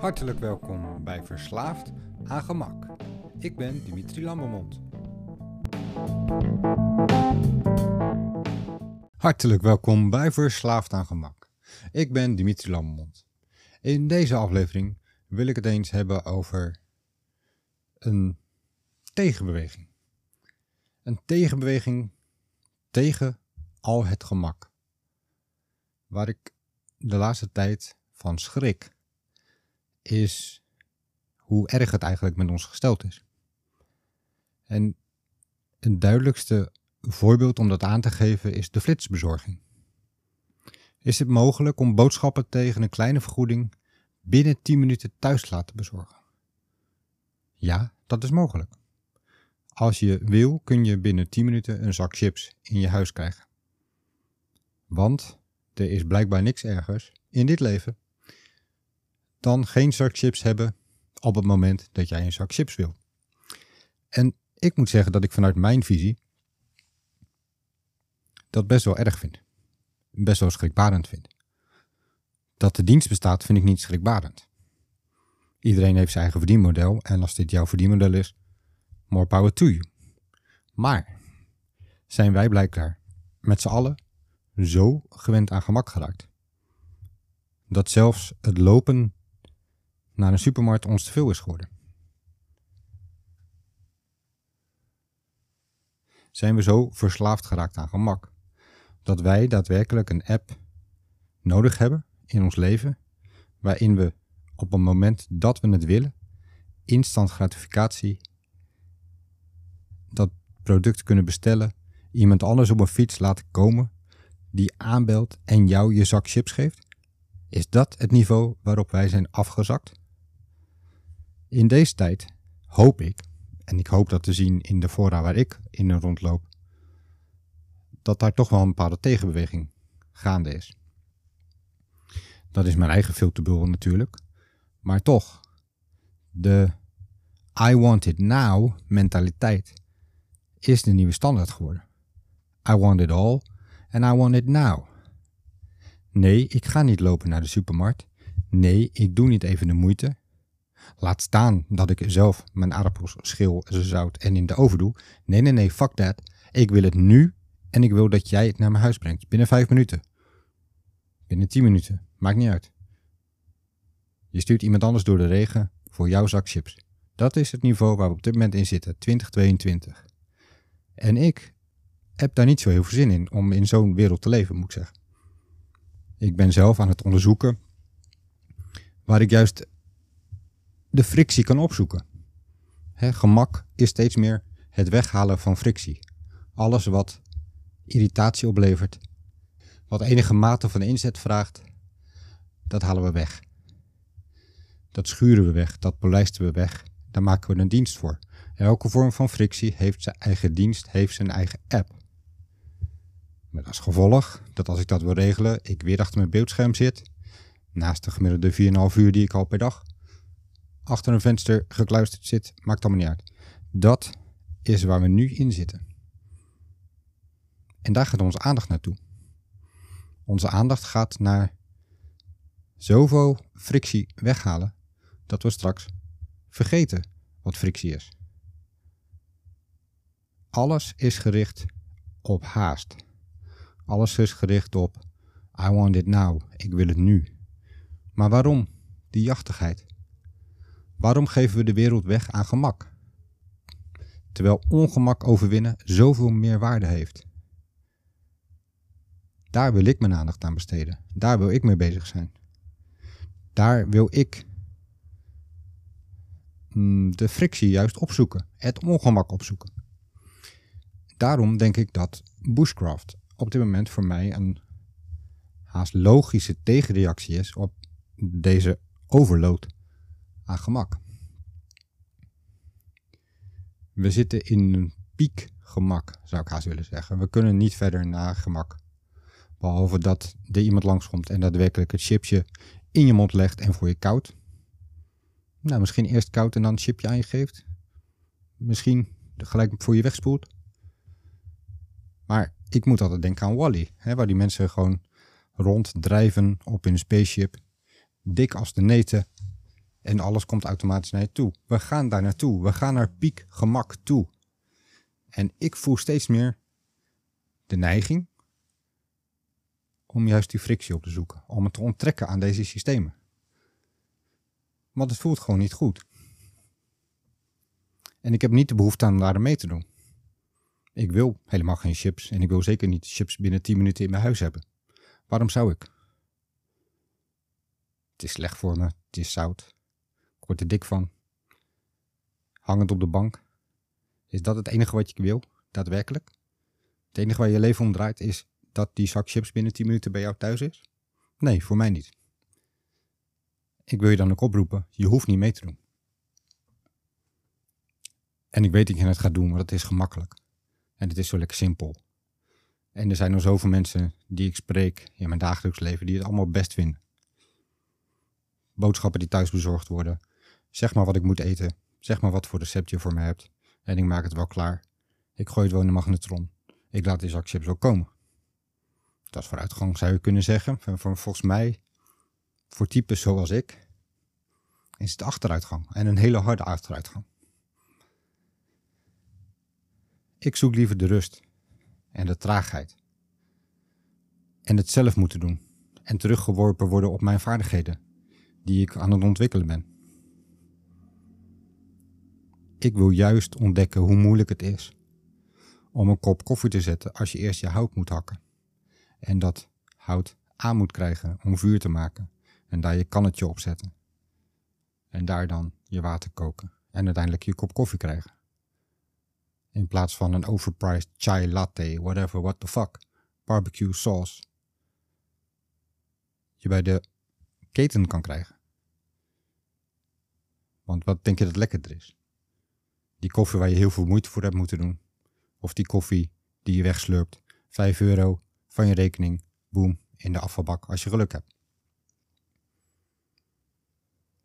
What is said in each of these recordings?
Hartelijk welkom bij Verslaafd aan Gemak. Ik ben Dimitri Lambermond. Hartelijk welkom bij Verslaafd aan Gemak. Ik ben Dimitri Lambermond. In deze aflevering wil ik het eens hebben over een tegenbeweging. Een tegenbeweging tegen al het gemak. Waar ik de laatste tijd van schrik, is hoe erg het eigenlijk met ons gesteld is. En een duidelijkste voorbeeld om dat aan te geven is de flitsbezorging. Is het mogelijk om boodschappen tegen een kleine vergoeding binnen 10 minuten thuis te laten bezorgen? Ja, dat is mogelijk. Als je wil, kun je binnen 10 minuten een zak chips in je huis krijgen. Want er is blijkbaar niks ergers in dit leven dan geen zak chips hebben op het moment dat jij een zak chips wil. En ik moet zeggen dat ik vanuit mijn visie dat best wel erg vind. Best wel schrikbarend vind. Dat de dienst bestaat vind ik niet schrikbarend. Iedereen heeft zijn eigen verdienmodel en als dit jouw verdienmodel is, more power to you. Maar zijn wij blijkbaar met z'n allen zo gewend aan gemak geraakt. Dat zelfs het lopen naar een supermarkt ons te veel is geworden. Zijn we zo verslaafd geraakt aan gemak dat wij daadwerkelijk een app nodig hebben in ons leven waarin we op het moment dat we het willen instant gratificatie dat product kunnen bestellen, iemand anders op een fiets laten komen die aanbelt en jou je zak chips geeft? Is dat het niveau waarop wij zijn afgezakt? In deze tijd hoop ik, en ik hoop dat te zien in de fora waar ik in rondloop, dat daar toch wel een bepaalde tegenbeweging gaande is. Dat is mijn eigen filterbul natuurlijk. Maar toch, de I want it now mentaliteit is de nieuwe standaard geworden. I want it all and I want it now. Nee, ik ga niet lopen naar de supermarkt. Nee, ik doe niet even de moeite. Laat staan dat ik zelf mijn aardappels schil, zout en in de oven doe. Nee, nee, nee, fuck that. Ik wil het nu en ik wil dat jij het naar mijn huis brengt. Binnen vijf minuten. Binnen tien minuten. Maakt niet uit. Je stuurt iemand anders door de regen voor jouw zak chips. Dat is het niveau waar we op dit moment in zitten, 2022. En ik heb daar niet zo heel veel zin in om in zo'n wereld te leven, moet ik zeggen. Ik ben zelf aan het onderzoeken waar ik juist de frictie kan opzoeken. gemak is steeds meer het weghalen van frictie. Alles wat irritatie oplevert, wat enige mate van inzet vraagt, dat halen we weg. Dat schuren we weg, dat polijsten we weg. Daar maken we een dienst voor. Elke vorm van frictie heeft zijn eigen dienst, heeft zijn eigen app. Met als gevolg dat als ik dat wil regelen, ik weer achter mijn beeldscherm zit, naast de gemiddelde 4,5 uur die ik al per dag achter een venster gekluisterd zit, maakt allemaal niet uit. Dat is waar we nu in zitten. En daar gaat onze aandacht naartoe. Onze aandacht gaat naar zoveel frictie weghalen dat we straks vergeten wat frictie is. Alles is gericht op haast. Alles is gericht op I want it now. Ik wil het nu. Maar waarom die jachtigheid? Waarom geven we de wereld weg aan gemak? Terwijl ongemak overwinnen zoveel meer waarde heeft. Daar wil ik mijn aandacht aan besteden. Daar wil ik mee bezig zijn. Daar wil ik mm, de frictie juist opzoeken. Het ongemak opzoeken. Daarom denk ik dat bushcraft op dit moment voor mij een haast logische tegenreactie is op deze overload gemak. We zitten in een piek gemak, zou ik haast willen zeggen. We kunnen niet verder naar gemak. Behalve dat er iemand langskomt en daadwerkelijk het chipje in je mond legt en voor je koud. Nou, misschien eerst koud en dan het chipje aan je geeft. Misschien gelijk voor je wegspoelt. Maar ik moet altijd denken aan Wally, hè, waar die mensen gewoon ronddrijven op hun spaceship, dik als de neten, En alles komt automatisch naar je toe. We gaan daar naartoe. We gaan naar piek gemak toe. En ik voel steeds meer de neiging om juist die frictie op te zoeken. Om het te onttrekken aan deze systemen. Want het voelt gewoon niet goed. En ik heb niet de behoefte om daar mee te doen. Ik wil helemaal geen chips en ik wil zeker niet chips binnen 10 minuten in mijn huis hebben. Waarom zou ik? Het is slecht voor me, het is zout. Word er dik van. Hangend op de bank. Is dat het enige wat je wil, daadwerkelijk? Het enige waar je leven om draait is dat die zak chips binnen 10 minuten bij jou thuis is? Nee, voor mij niet. Ik wil je dan ook oproepen, je hoeft niet mee te doen. En ik weet dat je het gaat doen, want het is gemakkelijk. En het is zo lekker simpel. En er zijn nog zoveel mensen die ik spreek in mijn dagelijks leven die het allemaal best vinden. Boodschappen die thuis bezorgd worden. Zeg maar wat ik moet eten. Zeg maar wat voor recept je voor me hebt. En ik maak het wel klaar. Ik gooi het wel in de magnetron. Ik laat die zak chips wel komen. Dat is vooruitgang, zou je kunnen zeggen. Volgens mij, voor types zoals ik, is het achteruitgang. En een hele harde achteruitgang. Ik zoek liever de rust en de traagheid. En het zelf moeten doen en teruggeworpen worden op mijn vaardigheden die ik aan het ontwikkelen ben. Ik wil juist ontdekken hoe moeilijk het is om een kop koffie te zetten als je eerst je hout moet hakken. En dat hout aan moet krijgen om vuur te maken en daar je kannetje op zetten. En daar dan je water koken en uiteindelijk je kop koffie krijgen. In plaats van een overpriced chai latte, whatever, what the fuck, barbecue sauce. Je bij de keten kan krijgen. Want wat denk je dat lekkerder is? Die koffie waar je heel veel moeite voor hebt moeten doen. Of die koffie die je wegslurpt. 5 euro van je rekening. Boom, in de afvalbak als je geluk hebt.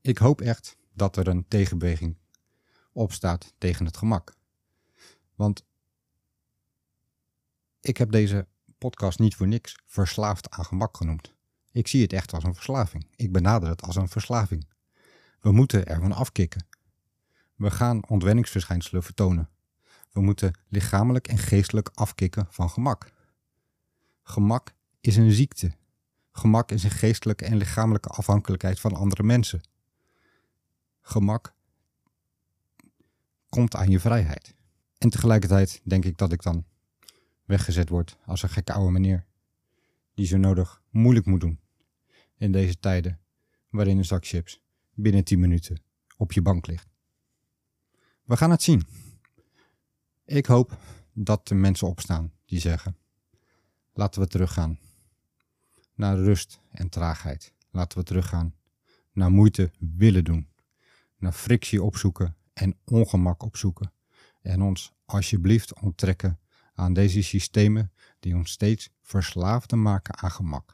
Ik hoop echt dat er een tegenbeweging opstaat tegen het gemak. Want ik heb deze podcast niet voor niks verslaafd aan gemak genoemd. Ik zie het echt als een verslaving. Ik benader het als een verslaving. We moeten ervan afkicken. We gaan ontwenningsverschijnselen vertonen. We moeten lichamelijk en geestelijk afkicken van gemak. Gemak is een ziekte. Gemak is een geestelijke en lichamelijke afhankelijkheid van andere mensen. Gemak komt aan je vrijheid. En tegelijkertijd denk ik dat ik dan weggezet word als een gekke oude meneer. Die zo nodig moeilijk moet doen. In deze tijden waarin een zak chips binnen 10 minuten op je bank ligt. We gaan het zien. Ik hoop dat er mensen opstaan die zeggen: laten we teruggaan naar rust en traagheid. Laten we teruggaan naar moeite willen doen, naar frictie opzoeken en ongemak opzoeken en ons alsjeblieft onttrekken aan deze systemen die ons steeds verslaafder maken aan gemak.